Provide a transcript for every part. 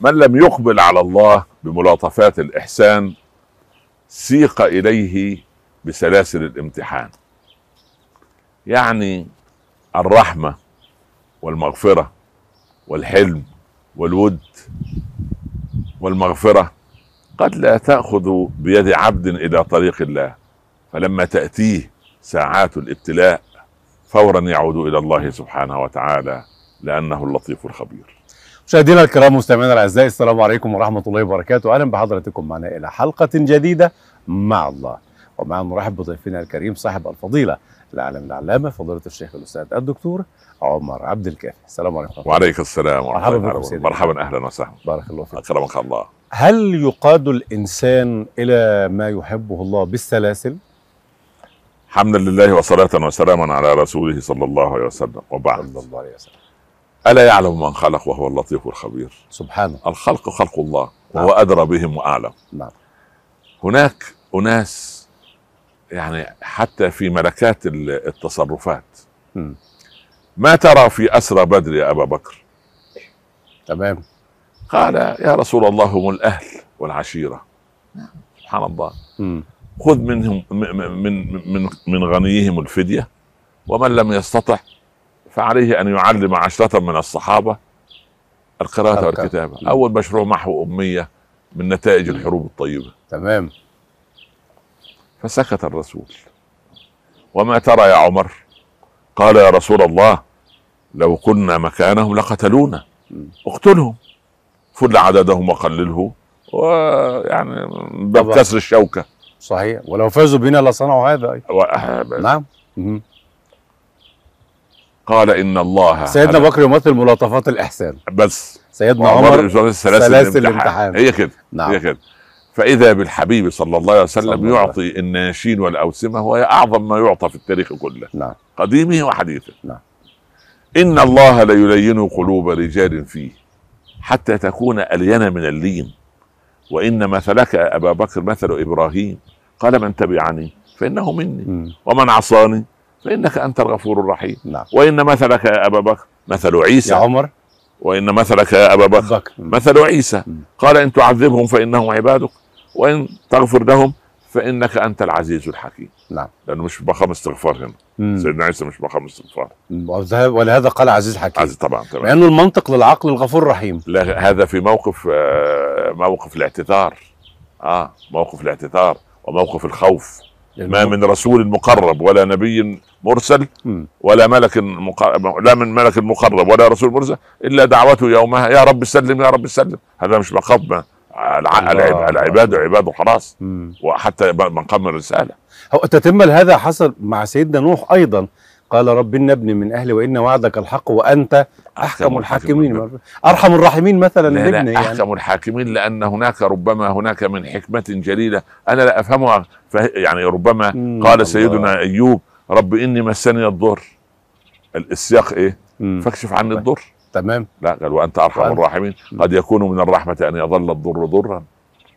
من لم يقبل على الله بملاطفات الإحسان سيق إليه بسلاسل الامتحان. يعني الرحمة والمغفرة والحلم والود والمغفرة قد لا تأخذ بيد عبد إلى طريق الله فلما تأتيه ساعات الابتلاء فورا يعود إلى الله سبحانه وتعالى لأنه اللطيف الخبير. مشاهدينا الكرام مستمعينا الأعزاء السلام عليكم ورحمة الله وبركاته. أهلا بحضراتكم معنا إلى حلقة جديدة مع الله. ومعنا نرحب بضيفنا الكريم صاحب الفضيلة العالم العلامة فضيلة الشيخ الأستاذ الدكتور عمر عبد الكافي. السلام عليكم. وعليك السلام مرحبا الله وبركاته. مرحبا أهلا وسهلا. بارك الله فيك. أكرمك الله. هل يقاد الإنسان إلى ما يحبه الله بالسلاسل؟ حمدا لله وصلاة وسلاما على رسوله صلى الله عليه وسلم. وبعد. صلى الله عليه وسلم. ألا يعلم من خلق وهو اللطيف الخبير؟ سبحانه. الخلق خلق الله نعم. وهو أدرى بهم وأعلم. نعم. هناك أناس يعني حتى في ملكات ال- التصرفات. مم. ما ترى في أسرى بدر يا أبا بكر؟ تمام. قال يا رسول الله هم الأهل والعشيرة. سبحان الله. خذ منهم م- م- من من من غنيهم الفدية ومن لم يستطع فعليه أن يعلم عشرة من الصحابة القراءة القراءة. والكتابة نعم. أول مشروع محو أمية من نتائج الحروب الطيبة تمام فسكت الرسول وما ترى يا عمر قال يا رسول الله لو كنا مكانهم لقتلونا. اقتلهم فل عددهم وقلله ويعني باب. كسر الشوكة صحيح ولو فازوا بنا لصنعوا هذا أيضا. و- نعم. قال إن الله سيدنا بكر يمثل ملاطفات الإحسان. بس. سيدنا عمر سلاسل, سلاسل الامتحان. هي كده نعم. هي كده. فإذا بالحبيب صلى الله عليه وسلم الله يعطي الناشين والأوسمة وهي أعظم ما يعطى في التاريخ كله. نعم. قديمه وحديثه. نعم. إن الله ليلين قلوب رجال فيه حتى تكون ألين من اللين. وإن مثلك يا أبا بكر مثل إبراهيم. قال من تبعني فإنه مني. مم. ومن عصاني فإنك أنت الغفور الرحيم. نعم. وإن مثلك يا أبا بكر مثل يا عيسى عمر. وإن مثلك يا أبا بكر بكر. مثل عيسى. مم. قال إن تعذبهم فإنهم عبادك وإن تغفر لهم فإنك أنت العزيز الحكيم. نعم. لأنه مش مقام استغفار هنا. مم. سيدنا عيسى مش مقام استغفار. ولهذا قال عزيز حكيم. عزيز طبعا تمام لأنه المنطق للعقل الغفور الرحيم. لا هذا في موقف آه، موقف الاعتذار. آه موقف الاعتذار وموقف الخوف. ما من رسول مقرب ولا نبي مرسل. ولا ملك مقرب لا من ملك مقرب ولا رسول مرسل إلا دعوته يومها يا رب سلم يا رب سلم. هذا مش مقام العباد عباد خلاص مم. وحتى مقام الرسالة. هو تتم هذا حصل مع سيدنا نوح أيضا. قال رب إن ابني من أهلي وإن وعدك الحق وأنت أحكم الحاكمين. أرحم الراحمين مثلا لا لا يعني. أحكم الحاكمين لأن هناك ربما هناك من حكمة جليلة. أنا لا أفهمها. فه- يعني ربما. قال الله. سيدنا أيوب رب إني مسني الضر. ال- السياق إيه؟ مم. فاكشف عني الضر. تمام. لا قال وأنت أرحم وأنت- الراحمين. مم. قد يكون من الرحمة أن يظل الضر ضرا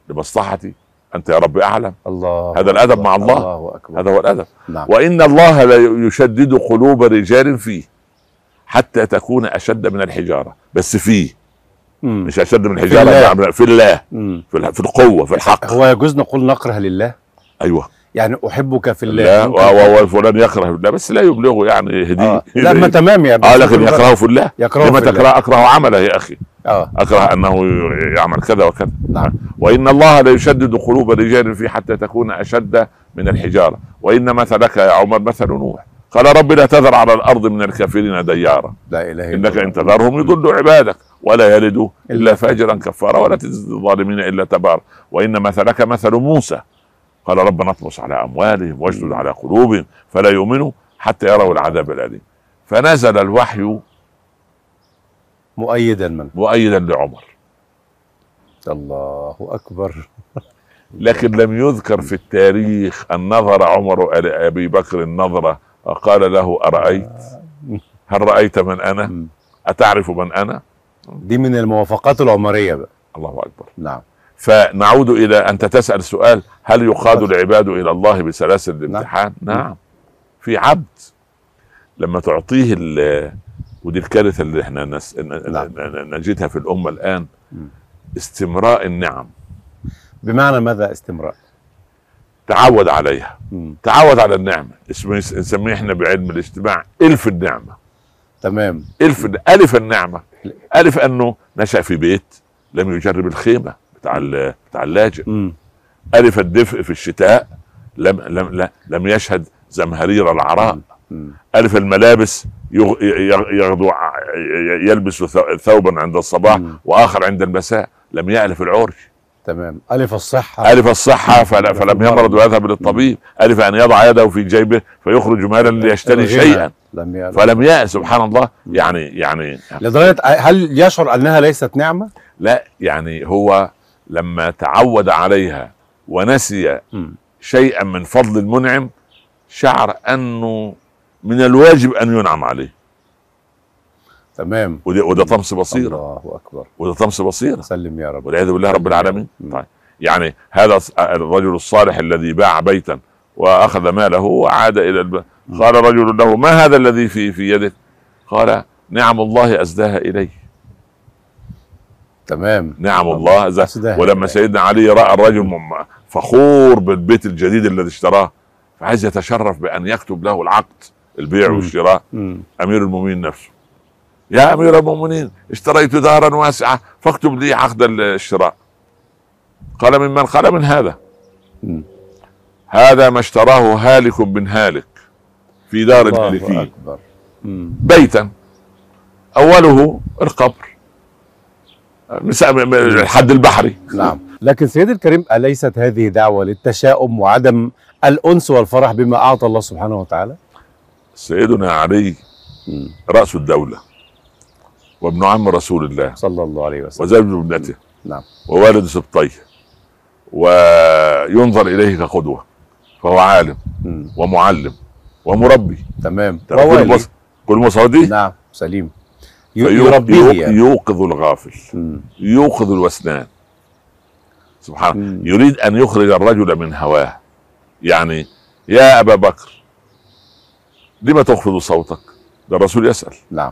لمصلحتي. أنت يا رب أعلم. الله هذا الأدب أكبر. مع الله. الله أكبر. هذا هو الأدب. نعم. وإن الله لا يشدد قلوب رجال فيه حتى تكون أشد من الحجارة. بس فيه. مم. مش أشد من الله. الحجاره في الله. في ال- في القوة في الحق. هو يجوز نقول نكره لله؟ أيوه. يعني أحبك في الله. لا وفلان يكره بالله بس لا يبلغه يعني يهديه آه. لا ما تمام يعني آه لكن يكرهه في الله. يكرهه لما في الله. تكره اكره عمله يا أخي. آه. أكره أنه يعمل كذا وكذا. نعم. وإن الله لا يشدد قلوب رجال فيه حتى تكون أشد من الحجارة. وإن مثلك يا عمر مثل نوح. قال رب لا تذر على الأرض من الكافرين ديارا. لا إله إلا إنك. إن تذرهم يضلوا عبادك. ولا يلدوا إلا فاجرا كفارا ولا تزد الظالمين إلا تبارا. وإن مثلك مثل موسى. قال ربنا اطمس على أموالهم واشدد على قلوبهم فلا يؤمنوا حتى يروا العذاب الأليم. فنزل الوحي مؤيدا من؟ مؤيدا لعمر. الله أكبر. لكن لم يذكر في التاريخ أن نظر عمر إلى أبي بكر نظره وقال له أرأيت؟ هل رأيت من أنا؟ مم. أتعرف من أنا؟ دي من الموافقات العمرية بقى. الله أكبر. نعم. فنعود إلى أنت تسأل سؤال هل يقاد العباد إلى الله بسلاسل الامتحان؟ نعم. نعم. في عبد لما تعطيه ودي الكارثة اللي إحنا نس... ن- نعم. نجدها في الأمة الآن. استمراء النعم. بمعنى ماذا استمرار تعود عليها. مم. تعود على النعمة. اسمه نسميه إحنا بعلم الاجتماع. ألف النعمة. تمام. ألف ألف النعمة. ألف أنه نشأ في بيت لم يجرب الخيمة بتاع بتاع اللاجئ. ألف الدفء في الشتاء. لم لم لم يشهد زمهرير العراء. ألف الملابس يغدو يلبس ثوبا عند الصباح مم. وآخر عند المساء لم يألف العرج تمام ألف الصحة ألف الصحة فلا فلم يمرض ويذهب للطبيب ألف أن يضع يده في جيبه فيخرج مالا ليشتري. شيئا لم يعلم. فلم يأس سبحان الله يعني يعني لدرجة هل يشعر أنها ليست نعمة؟ لا يعني هو لما تعود عليها ونسي مم. شيئا من فضل المنعم شعر أنه من الواجب أن ينعم عليه. تمام. وده, وده طمس بصيرة. الله أكبر. وده طمس بصيرة. سلم يا رب. والعياذ بالله رب العالمين. طيب. يعني هذا الرجل الصالح الذي باع بيتا وأخذ ماله وعاد إلى الب... قال رجل له ما هذا الذي في في يدك؟ قال نعم الله اسداها الي تمام. نعم الله. أسداها ولما. سيدنا علي رأى الرجل فخور بالبيت الجديد الذي اشتراه فعايز يتشرف بأن يكتب له العقد. البيع مم. والشراء. مم. أمير المؤمنين نفسه. يا أمير المؤمنين اشتريت دارا واسعة فاكتب لي عقد الشراء. قال من من؟ قال من هذا. مم. هذا ما اشتراه هالك بن هالك في دار الملكية. بيتا. أوله القبر. الحد البحري. نعم. لكن سيدي الكريم أليست هذه دعوة للتشاؤم وعدم الأنس والفرح بما أعطى الله سبحانه وتعالى؟ سيدنا علي. رأس الدولة وابن عم رسول الله صلى الله عليه وسلم وزوج ابنته نعم ووالد سبطيه وينظر إليه كقدوة فهو عالم. ومعلم ومربي تمام كل ووالي. مص- كل مصادي نعم سليم يربيه يوق- يعني. يوقظ الغافل. يوقظ الوسنان سبحان. يريد أن يخرج الرجل من هواه يعني يا أبا بكر لم تخفض صوتك؟ ده الرسول يسأل. نعم.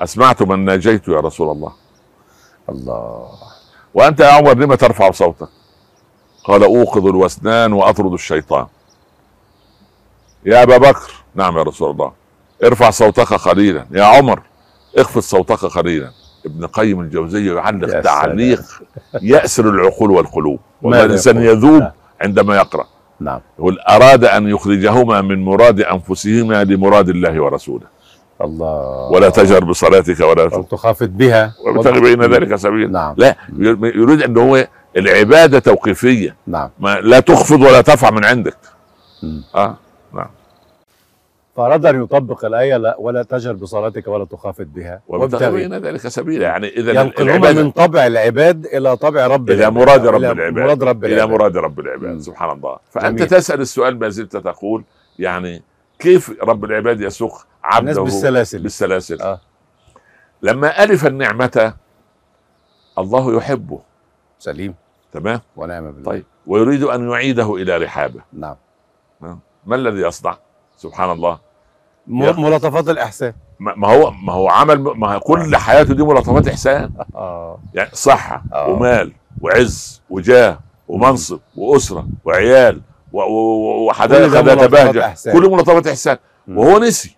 أسمعت من ناجيت يا رسول الله. الله. وأنت يا عمر لم ترفع صوتك؟ قال أوقظ الوسنان وأطرد الشيطان. يا أبا بكر. نعم يا رسول الله. ارفع صوتك قليلا. يا عمر اخفض صوتك قليلا. ابن قيم الجوزية يعلق. تعليق يأسر العقول والقلوب. والله ماذا الإنسان يقول؟ يذوب. عندما يقرأ. نعم. يقول أراد أن يخرجهما من مراد أنفسهما لمراد الله ورسوله. الله. ولا تجهر بصلاتك ولا تخافت بها. وابتغي بين ذلك سبيلا. نعم. لا يريد أن هو العبادة توقيفية. نعم. ما لا تخفض ولا ترفع من عندك. مم. آه. فأراد أن يطبق الآية لا ولا تجهر بصلاتك ولا تخافت بها. وابتغي ذلك سبيلا يعني ينقلهما العبادة من طبع العباد إلى طبع رب العباد. مراد رب إلى العباد مراد رب العباد. مراد رب العباد. سبحان الله. فأنت جميل. تسأل السؤال ما زلت تقول يعني كيف رب العباد يسوق الناس عبده بالسلاسل. بالسلاسل؟ آه. لما ألف النعمة الله يحبه. سليم. تمام؟ ونعم بالله. طيب. ويريد أن يعيده إلى رحابه. نعم. ما الذي يصنع؟ سبحان الله. ملاطفات الإحسان. ما هو ما هو عمل ما هو كل حياته دي ملاطفات إحسان. آه. يعني صحة آه. ومال وعز وجاه ومنصب وأسرة وعيال وحدائق ذات إحسان. كل ملاطفات إحسان. مم. وهو نسي.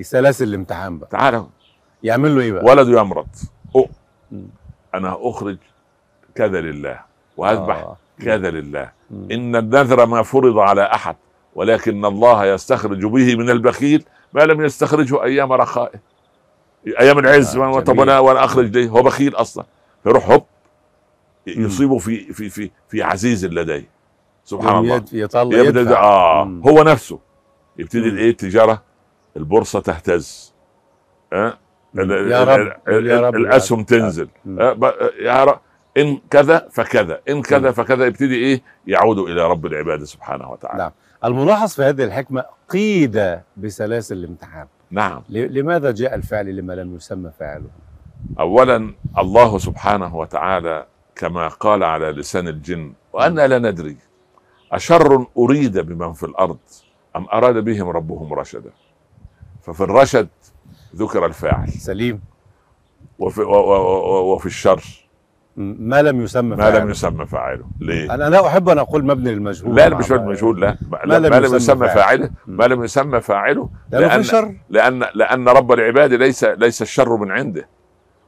سلاسل الامتحان بقى. تعالى يعمل له إيه بقى؟ ولده يمرض. أو. أنا أخرج كذا لله. وأذبح آه. كذا لله. إن النذر ما فرض على أحد. ولكن الله يستخرج به من البخيل ما لم يستخرجه أيام رخائه أيام العز آه، طب جميل. أنا وأنا أخرج ليه هو بخيل أصلا فيروح هوب. يصيبه في في في في عزيز لديه سبحان الله يطلع يبدا يدفع. آه مم. هو نفسه يبتدي. الإيه التجارة البورصة تهتز أه؟ ال- يا ال- رب، ال- يا رب. الأسهم تنزل. أه يا رب إن كذا فكذا إن كذا مم. فكذا يبتدي إيه يعود إلى رب العباد سبحانه وتعالى نعم. الملاحظ في هذه الحكمة قيد بسلاسل الامتحان. نعم. لماذا جاء الفعل لما لم يسمى فاعله؟ اولا الله سبحانه وتعالى كما قال على لسان الجن وأنا لا ندري أشر أريد بمن في الأرض أم أراد بهم ربهم رشدا؟ ففي الرشد ذكر الفاعل. سليم. وفي, وفي الشر. ما لم يسمى ما فاعله. لم يسمى فاعله ليه؟ أنا لا أحب أن أقول مبني للمجهول لا مش الله. مجهول لا ما, ما لم ما لم يسمى فاعله. ما لم يسمى فاعله لأن شر لأن لأن رب العباد ليس ليس الشر من عنده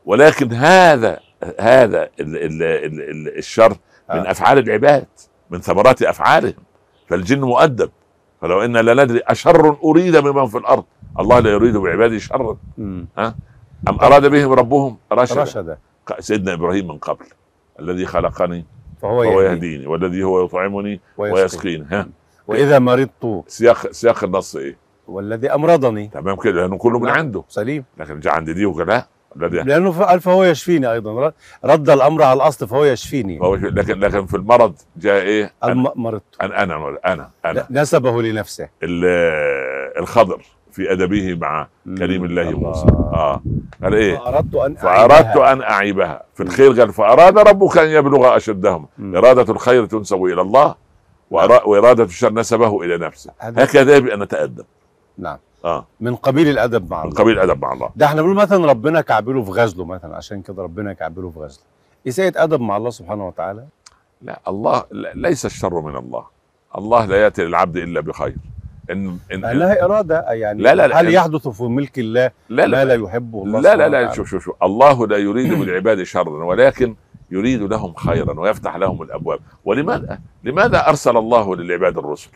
ولكن هذا هذا ال ال ال ال الشر من آه. أفعال العباد من ثمرات أفعالهم فالجن مؤدب فلو إن لا ندري أشر أريد بمن في الأرض الله لا يريد بعباده شرا مم. أم أراد بهم ربهم رشدا رشد سيدنا إبراهيم من قبل الذي خلقني فهو يهدي. يهديني والذي هو يطعمني ويسقي ويسقيني. ها. وإذا مرضت. سياق سياق النص إيه؟ والذي أمرضني. تمام كده لأنه كله من نعم. عنده. سليم. لكن جاء عند دي وكده لأنه فقال فهو يشفيني أيضا. رد الأمر على الأصل فهو يشفيني. هو لكن لكن في المرض جاء إيه؟ أنا. مرضت. أنا أنا أنا, أنا. نسبه لنفسه. ال- الخضر. في أدبه مع كريم الله موسى. آه. قال إيه؟ فأردت أن فأردت أعيبها. أن أعيبها. في الخير قال فأراد ربك أن يبلغ أشدهم. مم. إرادة الخير تنسب إلى الله وأرا- وإرادة الشر نسبه إلى نفسه. هكذا يجب أن نتأدب. نعم. آه. من قبيل الأدب مع من الله. قبيل الأدب مع الله. ده إحنا بنقول مثلا ربنا كعبله في غزله مثلا عشان كده ربنا كعبله في غزله. اساءة أدب مع الله سبحانه وتعالى؟ لا الله ليس الشر من الله. الله لا يأتي للعبد إلا بخير. ان ان لانها إرادة يعني لا، لا، لا. هل يحدث في ملك الله لا ما لا لا. يحبه الله لا لا لا؟ شوف شوف شوف. الله لا يريد بالعباد شرا ولكن يريد لهم خيرا ويفتح لهم الأبواب. ولماذا؟ لماذا أرسل الله للعباد الرسل.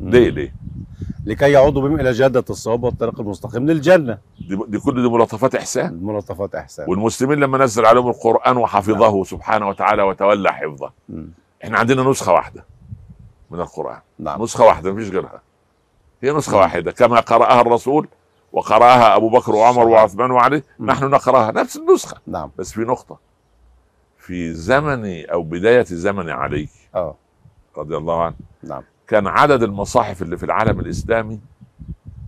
ليه ليه؟ لكي يعودوا بهم إلى جادة الصواب والطريق المستقيم للجنة. دي, دي كل دي ملاطفات إحسان. الملطفات إحسان. والمسلمين لما نزل عليهم القرآن وحفظه سبحانه وتعالى وتولى حفظه. مم. إحنا عندنا نسخة واحدة. من القرآن. نعم. نسخة واحدة مفيش غيرها. هي نسخة مم. واحدة. كما قرأها الرسول وقرأها أبو بكر وعمر. وعثمان وعلي مم. نحن نقرأها. نفس النسخة. نعم. بس في نقطة. في زمن أو بداية زمن علي آه. رضي الله عنه نعم. كان عدد المصاحف اللي في العالم الإسلامي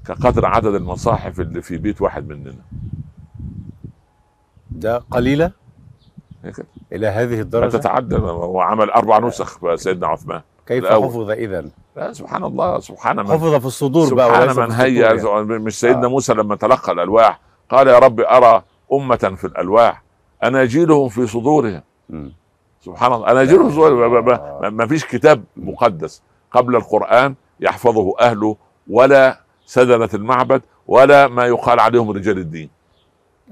كقدر عدد المصاحف اللي في بيت واحد مننا. ده قليلة؟ هيك إلى هذه لا الدرجه تتعدى وعمل أربع نسخ سيدنا عثمان. كيف الأول. حفظ اذا لا سبحان الله سبحان من حفظ في الصدور بقى وليس سبحان من هيأ يعني. مش سيدنا آه. موسى لما تلقى الألواح قال يا رب أرى أمة في الألواح اناجيلهم في صدورهم مم. سبحان الله اناجيلهم في صدورهم ما- آه. ما- فيش كتاب مقدس قبل القرآن يحفظه أهله ولا سدنة المعبد ولا ما يقال عليهم رجال الدين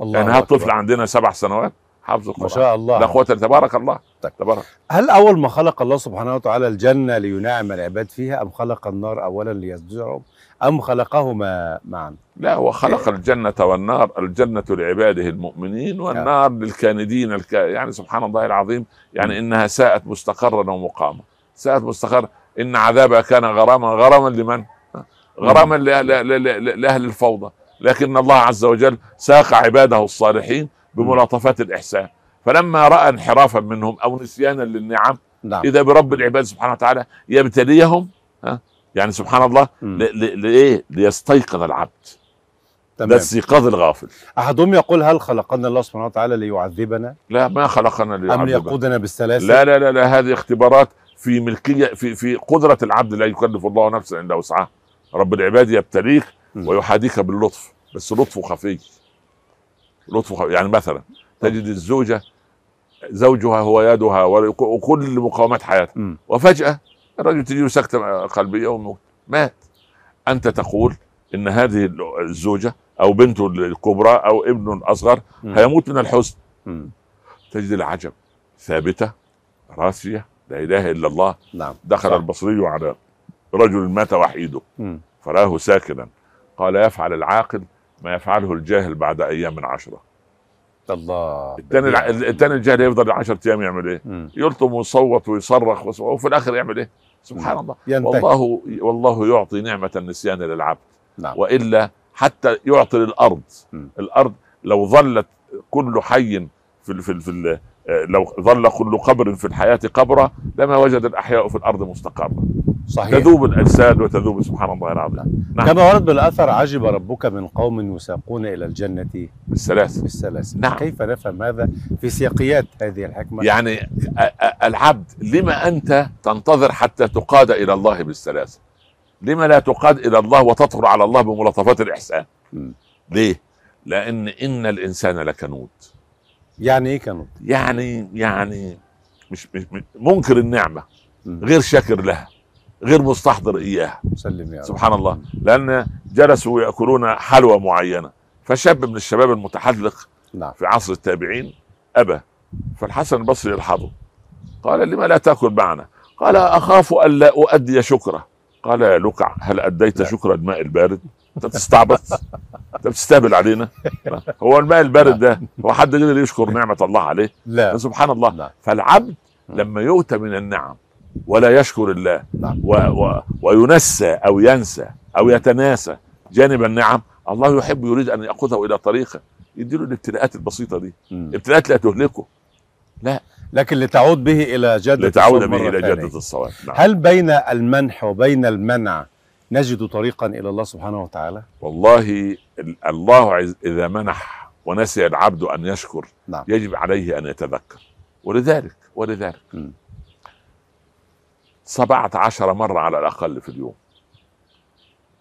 الله يعني هات أكبر. طفل عندنا سبع سنوات حافظ ما القرآن. شاء الله. لا قوه إلا- تبارك الله. طيب. تبارك. هل أول ما خلق الله سبحانه وتعالى الجنة لينعم العباد فيها أم خلق النار اولا ليزجرهم أم خلقهما معا؟ لا هو خلق الجنة والنار الجنة لعباده المؤمنين والنار للكاندين الك... يعني سبحان الله العظيم يعني إنها ساءت مستقرا ومقاما. ساءت مستقر إن عذابها كان غراما غراما لمن؟ غراما لأهل, لأهل الفوضى. لكن الله عز وجل ساق عباده الصالحين بملاطفات الإحسان. فلما رأى انحرافا منهم أو نسيانا للنعم نعم. إذا برب العباد سبحانه وتعالى يبتليهم ها يعني سبحان الله لإيه؟ ليستيقظ العبد. ده تمام استيقاظ الغافل. أحدهم يقول هل خلقنا الله سبحانه وتعالى ليعذبنا؟ لا ما خلقنا أم ليعذبنا. ليقودنا بالسلاسل؟ لا لا لا لا هذه اختبارات في ملكية في في قدرة العبد لا يكلف الله نفسا إلا وسعها. رب العباد يبتليك. ويحاديك باللطف بس لطفه خفي. لطفه. خفي يعني مثلا تجد الزوجة زوجها هو يدها وك- وكل مقاومات حياتها. مم. وفجأة الرجل تجي سكتة قلبية وموت. مات. أنت تقول إن هذه الزوجة أو بنته الكبرى أو ابنه الأصغر مم. هيموت من الحزن. مم. تجد العجب. ثابتة راسية لا إله إلا الله. نعم. دخل صح. البصري على رجل مات وحيده. فراه ساكنا. قال يفعل العاقل ما يفعله الجاهل بعد أيام عشرة. الله. الثاني الثاني الجاهل يفضل 10 أيام يعمل إيه؟ يلطم ويصوت ويصرخ وفي الآخر يعمل إيه؟ سبحان الله. ينتهي. والله والله يعطي نعمة النسيان للعبد. نعم. وإلا حتى يعطي للأرض. مم. الأرض لو ظلت كل حي في ال في ال في ال لو ظل كل قبر في الحياة قبرا لما وجد الأحياء في الأرض مستقرا صحيح تذوب الاجساد وتذوب سبحان الله العظيم نعم. كما ورد بالاثر عجب ربك من قوم يساقون إلى الجنه بالسلاسل بالسلاسل نعم. كيف نفهم هذا في سياقيات هذه الحكمه يعني العبد لما انت تنتظر حتى تقاد إلى الله بالسلاسل لما لا تقاد إلى الله وتطهر على الله بملاطفات الاحسان مم. ليه لأن ان الانسان لكنود يعني إيه كانوا يعني يعني مش, مش مش- منكر النعمه. غير شاكر لها غير مستحضر إياها. سلم يا رب. سبحان الله. لأن جلسوا يأكلون حلوى معينة. فشاب من الشباب المتحلق نعم. في عصر التابعين أبى. فالحسن البصري يلحظه. قال لما لا تأكل معنا؟ قال أخاف الا أؤدي شكره قال يا لكع هل أديت لا. شكر الماء البارد؟ أنت بتستعبط. أنت بتستهبل علينا. هو الماء البارد ده هو حد قدر يشكر نعمة الله عليه؟ لا. سبحان الله. لا فالعبد م. لما يؤتى من النعم ولا يشكر الله. نعم. و و وينسى أو ينسى أو يتناسى جانب النعم. الله يحب يريد أن يأخذه إلى طريقه. يديله الابتلاءات البسيطة دي. ابتلاءات لا تهلكه. لا. لكن لتعود به إلى جادة لتعود به إلى جادة الصواب. نعم. هل بين المنح وبين المنع نجد طريقا إلى الله سبحانه وتعالى؟ والله الله إذا منح ونسي العبد أن يشكر نعم. يجب عليه أن يتذكر. ولذلك ولذلك. م. 17 مرة على الأقل في اليوم.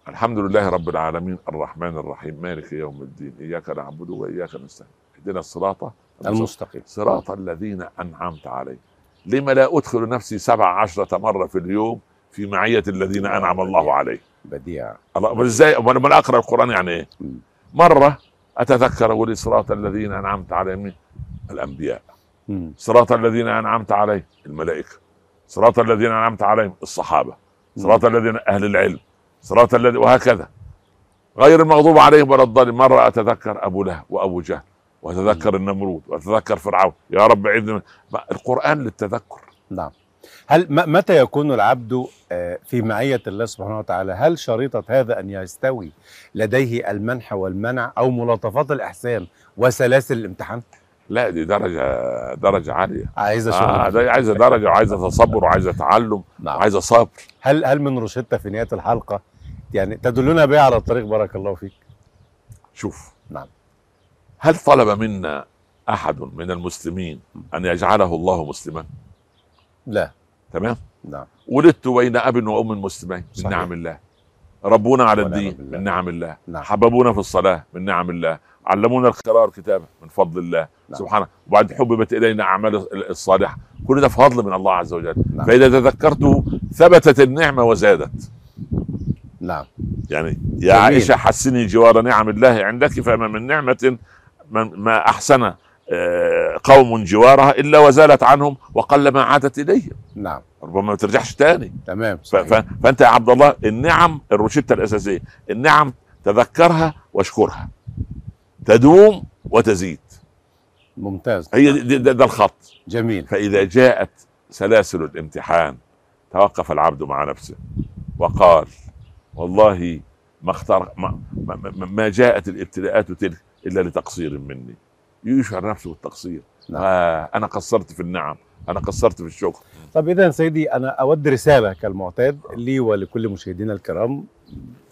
الحمد لله رب العالمين الرحمن الرحيم مالك يوم الدين إياك نعبد وإياك نستعين. اهدنا الصراط المستقيم. صراط الذين أنعمت عليهم. لما لا أدخل نفسي 17 مرة في اليوم في معية الذين أنعم الله عليهم؟ بديع. الله إزاي؟ لما أقرأ القرآن يعني إيه؟ مرة أتذكر أقول إيه؟ صراط الذين أنعمت عليهم الأنبياء. صراط الذين أنعمت عليهم الملائكة. صراط الذين أنعمت عليهم الصحابة صراط الذين أهل العلم صراط الذي وهكذا. غير المغضوب عليهم ولا الضالين. مره أتذكر؟ أبو لهب وأبو جهل وأتذكر النمرود وأتذكر فرعون. يا رب عيدنا القرآن للتذكر. نعم. هل متى يكون العبد آه، في معية الله سبحانه وتعالى؟ هل شريطة هذا أن يستوي لديه المنح والمنع أو ملاطفات الإحسان وسلاسل الامتحان؟ لا دي درجة درجة عالية. عايزة شغل آه عايزة درجة وعايزة تصبر وعايزة تعلم نعم. وعايزة صبر. هل هل من روشتة في نهاية الحلقة؟ يعني تدلنا بها على الطريق بارك الله فيك. شوف. نعم. هل طلب منا أحد من المسلمين أن يجعله الله مسلما؟ لا. تمام؟ نعم. ولدت بين أب وأم مسلمين. من صحيح. نعم الله. ربونا على الدين بالله. من نعم الله. نعم. حببونا في الصلاة من نعم الله. علمونا القراءه كتابه من فضل الله. نعم. سبحانه وبعد حببت إلينا أعمال الصالحة. كل ده فضل من الله عز وجل. نعم. فإذا تذكرته ثبتت النعمة وزادت. نعم. يعني يا جميل. عائشة حسني جوار نعم الله عندك فما من نعمة من ما أحسن آه، قوم جوارها إلا وزالت عنهم وقل ما عادت إليهم. نعم. ربما ما ترجعش تاني. تمام صحيح. فأنت يا عبد الله النعم الروشتة الأساسية النعم تذكرها واشكرها. تدوم وتزيد. ممتاز. هي ده, ده الخط. جميل. فإذا جاءت سلاسل الامتحان توقف العبد مع نفسه وقال والله ما اختار ما, ما- ما جاءت الابتلاءات تلك إلا لتقصير مني. يشعر نفسه بالتقصير. نعم. آه أنا قصرت في النعم أنا قصرت في الشكر. طب إذا سيدي أنا أود رسالة كالمعتاد لي ولكل مشاهدينا الكرام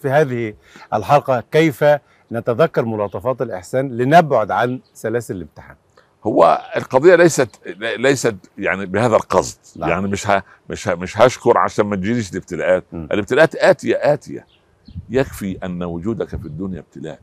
في هذه الحلقة كيف نتذكر ملاطفات الإحسان لنبعد عن سلاسل الامتحان؟ هو القضية ليست ليست يعني بهذا القصد. نعم. يعني مش ها مش ها مش هشكر عشان ما تجيليش الابتلاءات. م. الابتلاءات آتية آتية. يكفي أن وجودك في الدنيا ابتلاء.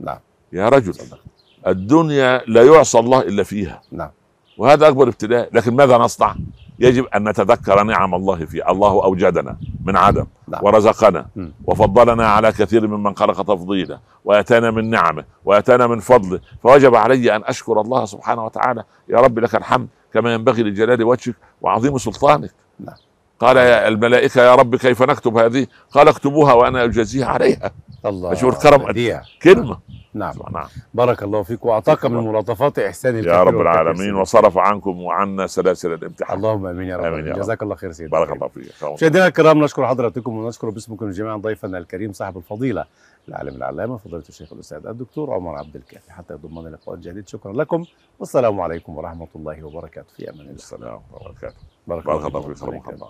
نعم. يا رجل. صدق. الدنيا لا يعصى الله إلا فيها. نعم. وهذا أكبر ابتلاء لكن ماذا نصنع؟ يجب أن نتذكر نعم الله في الله أوجدنا من عدم نعم. ورزقنا م. وفضلنا على كثير ممن خلق تفضيلا وأتانا من نعمه وأتانا من فضله. فوجب علي أن أشكر الله سبحانه وتعالى. يا رب لك الحمد كما ينبغي لجلال وجهك وعظيم سلطانك. نعم. قال يا الملائكة يا رب كيف نكتب هذه؟ قال اكتبوها وأنا أجازيها عليها. الله. أشوف الكرم بديع. نعم نعم بارك الله فيك وأعطاك من ملاطفات إحسان يا رب العالمين. وصرف عنكم وعنا سلاسل الامتحان اللهم آمين يا رب, آمين. يا رب. جزاك الله خير سيدي بارك الله فيك مشاهدينا الكرام نشكر حضراتكم ونشكر باسمكم جميعا ضيفنا الكريم صاحب الفضيلة العالم العلامة فضيلة الشيخ الأستاذ الدكتور عمر عبد الكافي حتى يضمن لقاء جديد شكرا لكم والسلام عليكم ورحمة الله وبركاته في أمان الله السلام وبركاته بارك, بارك الله. فيك. الله يكرمك.